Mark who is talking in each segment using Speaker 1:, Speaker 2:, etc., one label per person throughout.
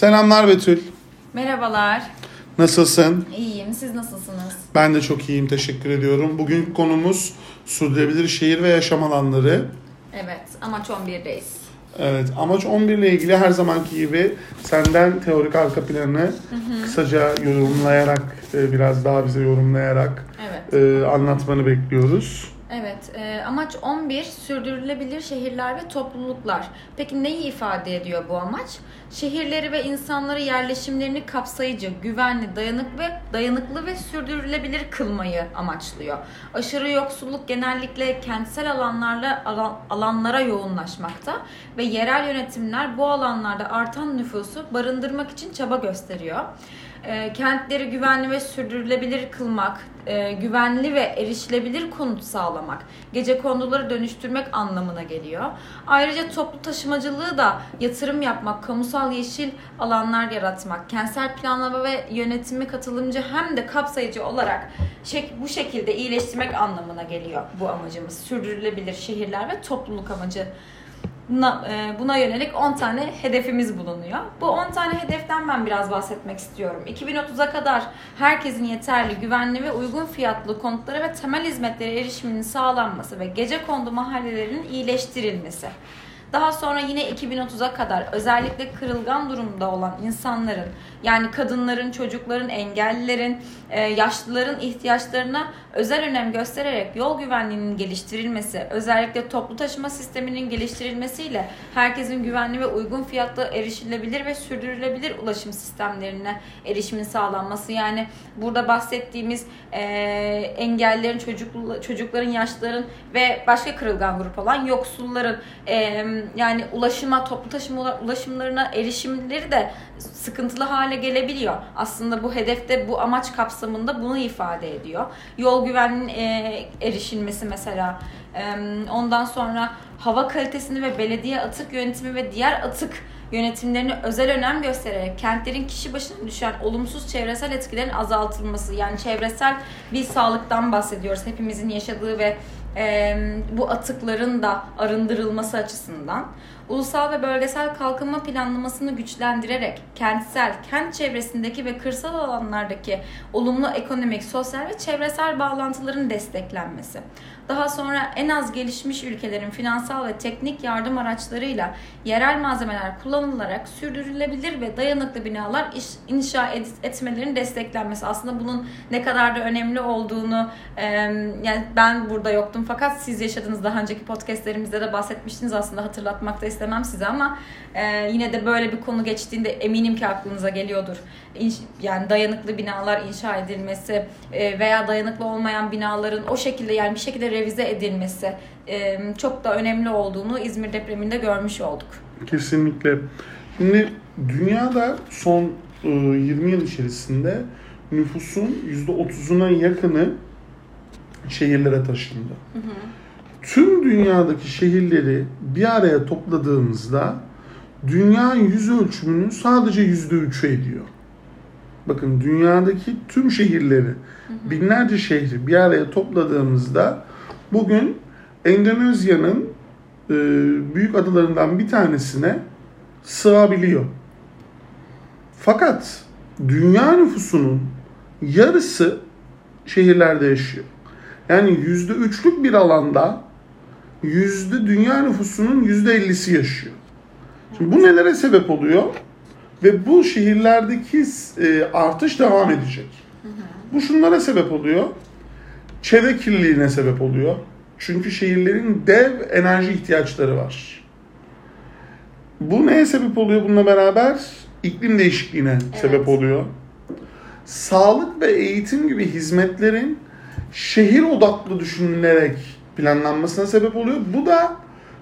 Speaker 1: Selamlar Betül.
Speaker 2: Merhabalar.
Speaker 1: Nasılsın?
Speaker 2: İyiyim. Siz nasılsınız?
Speaker 1: Ben de çok iyiyim. Teşekkür ediyorum. Bugün konumuz sürdürülebilir şehir ve yaşam alanları.
Speaker 2: Evet. Amaç 11'deyiz.
Speaker 1: Evet. Amaç 11 ile ilgili her zamanki gibi senden teorik arka planı kısaca yorumlayarak, e, biraz daha bize yorumlayarak
Speaker 2: Evet.
Speaker 1: e, anlatmanı bekliyoruz.
Speaker 2: Evet. e, amaç 11 sürdürülebilir şehirler ve topluluklar. Peki neyi ifade ediyor bu amaç? Şehirleri ve insanları yerleşimlerini kapsayıcı, güvenli, dayanık ve dayanıklı ve sürdürülebilir kılmayı amaçlıyor. Aşırı yoksulluk genellikle kentsel alanlarla alan- alanlara yoğunlaşmakta ve yerel yönetimler bu alanlarda artan nüfusu barındırmak için çaba gösteriyor. E, kentleri güvenli ve sürdürülebilir kılmak, e, güvenli ve erişilebilir konut sağlamak, gece konduları dönüştürmek anlamına geliyor. Ayrıca toplu taşımacılığı da yatırım yapmak, kamusal yeşil alanlar yaratmak, kentsel planlama ve yönetimi katılımcı hem de kapsayıcı olarak bu şekilde iyileştirmek anlamına geliyor bu amacımız. Sürdürülebilir şehirler ve topluluk amacı Na- e, buna yönelik 10 tane hedefimiz bulunuyor. Bu 10 tane hedeften ben biraz bahsetmek istiyorum. 2030'a kadar herkesin yeterli, güvenli ve uygun fiyatlı konutlara ve temel hizmetlere erişiminin sağlanması ve gece kondu mahallelerinin iyileştirilmesi. Daha sonra yine 2030'a kadar özellikle kırılgan durumda olan insanların yani kadınların, çocukların, engellilerin, e, yaşlıların ihtiyaçlarına özel önem göstererek yol güvenliğinin geliştirilmesi, özellikle toplu taşıma sisteminin geliştirilmesiyle herkesin güvenli ve uygun fiyatlı erişilebilir ve sürdürülebilir ulaşım sistemlerine erişimin sağlanması. Yani burada bahsettiğimiz e, engellilerin, çocuk, çocukların, yaşlıların ve başka kırılgan grup olan yoksulların e, yani ulaşıma, toplu taşıma ulaşımlarına erişimleri de sıkıntılı hale gelebiliyor. Aslında bu hedefte bu amaç kapsamında bunu ifade ediyor. Yol güvenliğinin e, erişilmesi mesela. E, ondan sonra hava kalitesini ve belediye atık yönetimi ve diğer atık yönetimlerine özel önem göstererek kentlerin kişi başına düşen olumsuz çevresel etkilerin azaltılması yani çevresel bir sağlıktan bahsediyoruz hepimizin yaşadığı ve e, bu atıkların da arındırılması açısından ulusal ve bölgesel kalkınma planlamasını güçlendirerek kentsel, kent çevresindeki ve kırsal alanlardaki olumlu ekonomik, sosyal ve çevresel bağlantıların desteklenmesi. Daha sonra en az gelişmiş ülkelerin finansal ve teknik yardım araçlarıyla yerel malzemeler kullanılarak sürdürülebilir ve dayanıklı binalar iş, inşa et, etmelerin desteklenmesi. Aslında bunun ne kadar da önemli olduğunu e, yani ben burada yoktum fakat siz yaşadınız daha önceki podcastlerimizde de bahsetmiştiniz aslında hatırlatmakta istemem size ama e, yine de böyle bir konu geçtiğinde eminim ki aklınıza geliyordur. İnş, yani dayanıklı binalar inşa edilmesi e, veya dayanıklı olmayan binaların o şekilde yani bir şekilde revize edilmesi e, çok da önemli olduğunu İzmir depreminde görmüş olduk.
Speaker 1: Kesinlikle. Şimdi dünyada son e, 20 yıl içerisinde nüfusun %30'una yakını şehirlere taşındı.
Speaker 2: Hı hı.
Speaker 1: Tüm dünyadaki şehirleri bir araya topladığımızda dünya yüz ölçümünün sadece yüzde üçü ediyor. Bakın dünyadaki tüm şehirleri, binlerce şehri bir araya topladığımızda bugün Endonezya'nın e, büyük adalarından bir tanesine sığabiliyor. Fakat dünya nüfusunun yarısı şehirlerde yaşıyor. Yani yüzde üçlük bir alanda yüzde dünya nüfusunun yüzde ellisi yaşıyor. Şimdi bu nelere sebep oluyor? Ve bu şehirlerdeki e, artış devam edecek. Bu şunlara sebep oluyor. Çevre kirliliğine sebep oluyor. Çünkü şehirlerin dev enerji ihtiyaçları var. Bu neye sebep oluyor bununla beraber? İklim değişikliğine
Speaker 2: Evet.
Speaker 1: sebep oluyor. Sağlık ve eğitim gibi hizmetlerin şehir odaklı düşünülerek planlanmasına sebep oluyor. Bu da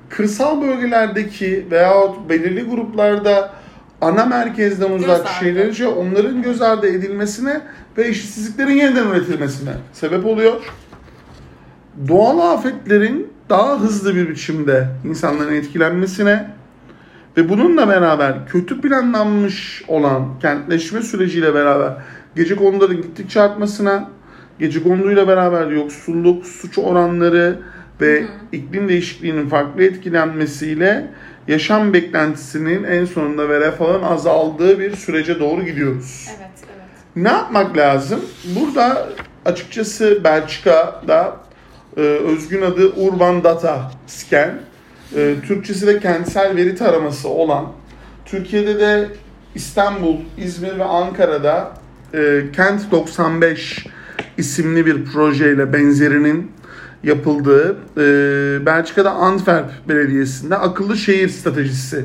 Speaker 1: kırsal bölgelerdeki veyahut belirli gruplarda ana merkezden uzak
Speaker 2: ardı.
Speaker 1: şehirlerce onların göz ardı edilmesine ve eşitsizliklerin yeniden üretilmesine sebep oluyor. Doğal afetlerin daha hızlı bir biçimde insanların etkilenmesine ve bununla beraber kötü planlanmış olan kentleşme süreciyle beraber gece konuların gittikçe artmasına, gece konuyla beraber yoksulluk, suç oranları ve iklim değişikliğinin farklı etkilenmesiyle yaşam beklentisinin en sonunda ve refahın azaldığı bir sürece doğru gidiyoruz.
Speaker 2: Evet, evet.
Speaker 1: Ne yapmak lazım? Burada açıkçası Belçika'da e, özgün adı Urban Data Scan, e, Türkçesi de kentsel veri taraması olan, Türkiye'de de İstanbul, İzmir ve Ankara'da e, Kent 95 isimli bir projeyle benzerinin yapıldığı, e, Belçika'da Antwerp Belediyesi'nde akıllı şehir stratejisi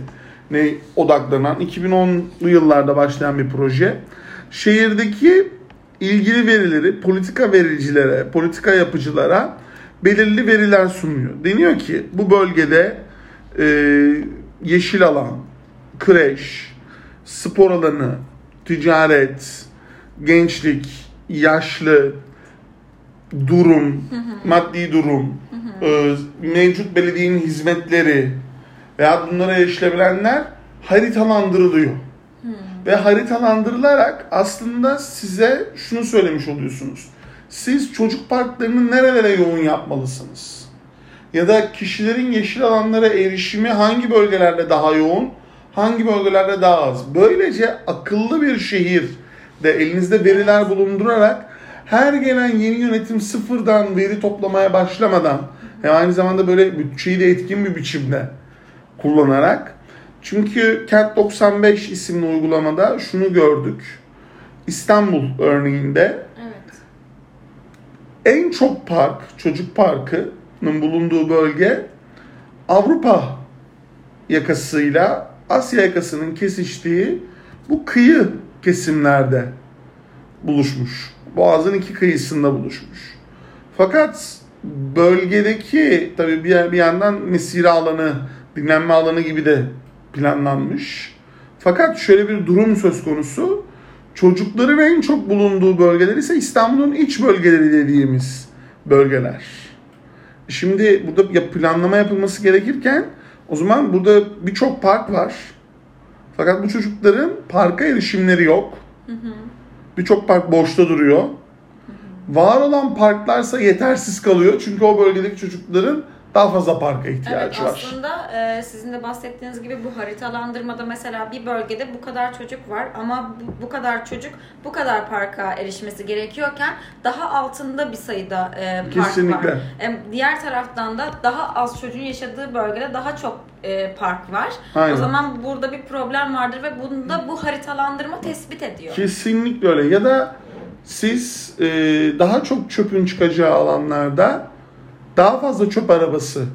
Speaker 1: ne odaklanan 2010'lu yıllarda başlayan bir proje. Şehirdeki ilgili verileri politika vericilere, politika yapıcılara belirli veriler sunuyor. Deniyor ki bu bölgede e, yeşil alan, kreş, spor alanı, ticaret, gençlik, yaşlı, durum, maddi durum, e, mevcut belediyenin hizmetleri veya bunlara erişilebilenler haritalandırılıyor. Ve haritalandırılarak aslında size şunu söylemiş oluyorsunuz. Siz çocuk parklarını nerelere yoğun yapmalısınız? Ya da kişilerin yeşil alanlara erişimi hangi bölgelerde daha yoğun, hangi bölgelerde daha az? Böylece akıllı bir şehir de elinizde veriler bulundurarak her gelen yeni yönetim sıfırdan veri toplamaya başlamadan ve aynı zamanda böyle bütçeyi de etkin bir biçimde kullanarak çünkü Kent 95 isimli uygulamada şunu gördük. İstanbul örneğinde
Speaker 2: Evet.
Speaker 1: en çok park, çocuk parkının bulunduğu bölge Avrupa yakasıyla Asya yakasının kesiştiği bu kıyı kesimlerde buluşmuş. Boğazın iki kıyısında buluşmuş. Fakat bölgedeki tabii bir, bir yandan mesire alanı, dinlenme alanı gibi de planlanmış. Fakat şöyle bir durum söz konusu. Çocukların en çok bulunduğu bölgeler ise İstanbul'un iç bölgeleri dediğimiz bölgeler. Şimdi burada ya planlama yapılması gerekirken o zaman burada birçok park var. Fakat bu çocukların parka erişimleri yok. Birçok park boşta duruyor. Var olan parklarsa yetersiz kalıyor. Çünkü o bölgedeki çocukların daha fazla parka ihtiyacı
Speaker 2: Evet
Speaker 1: var.
Speaker 2: aslında e, sizin de bahsettiğiniz gibi bu haritalandırmada mesela bir bölgede bu kadar çocuk var ama bu, bu kadar çocuk bu kadar parka erişmesi gerekiyorken daha altında bir sayıda e, park
Speaker 1: Kesinlikle.
Speaker 2: var. E, diğer taraftan da daha az çocuğun yaşadığı bölgede daha çok e, park var.
Speaker 1: Aynen.
Speaker 2: O zaman burada bir problem vardır ve bunu da bu haritalandırma tespit ediyor.
Speaker 1: Kesinlikle öyle. Ya da siz e, daha çok çöpün çıkacağı alanlarda daha fazla çöp arabası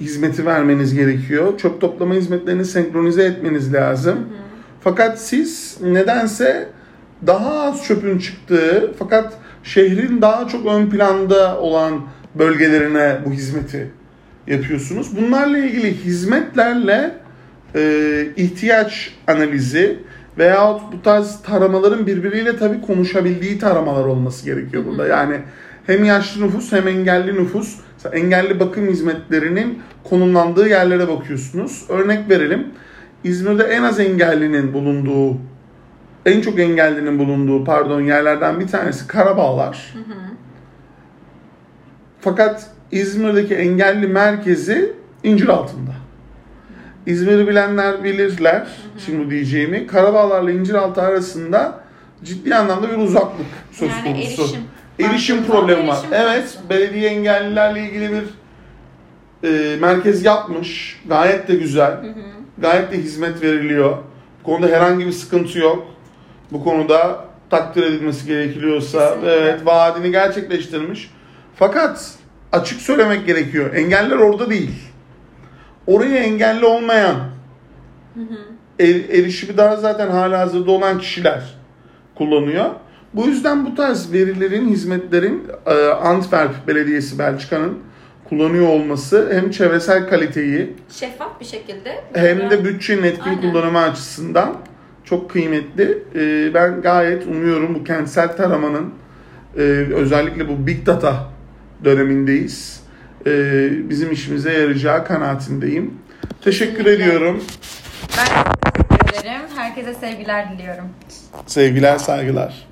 Speaker 1: hizmeti vermeniz gerekiyor. Çöp toplama hizmetlerini senkronize etmeniz lazım. Fakat siz nedense daha az çöpün çıktığı fakat şehrin daha çok ön planda olan bölgelerine bu hizmeti yapıyorsunuz. Bunlarla ilgili hizmetlerle e, ihtiyaç analizi veyahut bu tarz taramaların birbiriyle tabii konuşabildiği taramalar olması gerekiyor burada. Yani hem yaşlı nüfus hem engelli nüfus. Engelli bakım hizmetlerinin konumlandığı yerlere bakıyorsunuz. Örnek verelim. İzmir'de en az engellinin bulunduğu, en çok engellinin bulunduğu pardon yerlerden bir tanesi Karabağlar. Fakat İzmir'deki engelli merkezi incir altında. İzmir'i bilenler bilirler şimdi bu diyeceğimi. Karabağlar'la İnciraltı arasında ciddi anlamda bir uzaklık söz
Speaker 2: Yani
Speaker 1: konusu.
Speaker 2: erişim.
Speaker 1: Erişim problemi var.
Speaker 2: erişim
Speaker 1: Evet, belediye engellilerle ilgili bir e, merkez yapmış. Gayet de güzel. Gayet de hizmet veriliyor. Bu konuda herhangi bir sıkıntı yok. Bu konuda takdir edilmesi
Speaker 2: Kesinlikle.
Speaker 1: evet vaadini gerçekleştirmiş. Fakat açık söylemek gerekiyor. Engeller orada değil. Oraya engelli olmayan er- erişimi daha zaten hala hazırda olan kişiler kullanıyor. Bu yüzden bu tarz verilerin, hizmetlerin e, Antwerp Belediyesi Belçika'nın kullanıyor olması hem çevresel kaliteyi
Speaker 2: Şeffaf bir şekilde.
Speaker 1: hem de bütçenin etkin
Speaker 2: Aynen.
Speaker 1: kullanımı açısından çok kıymetli. E, Ben gayet umuyorum bu kentsel taramanın e, özellikle bu Big Data dönemindeyiz. Bizim işimize yarayacağı kanaatindeyim. Teşekkür
Speaker 2: Kesinlikle.
Speaker 1: ediyorum.
Speaker 2: Ben teşekkür ederim. Herkese sevgiler diliyorum.
Speaker 1: Sevgiler, saygılar.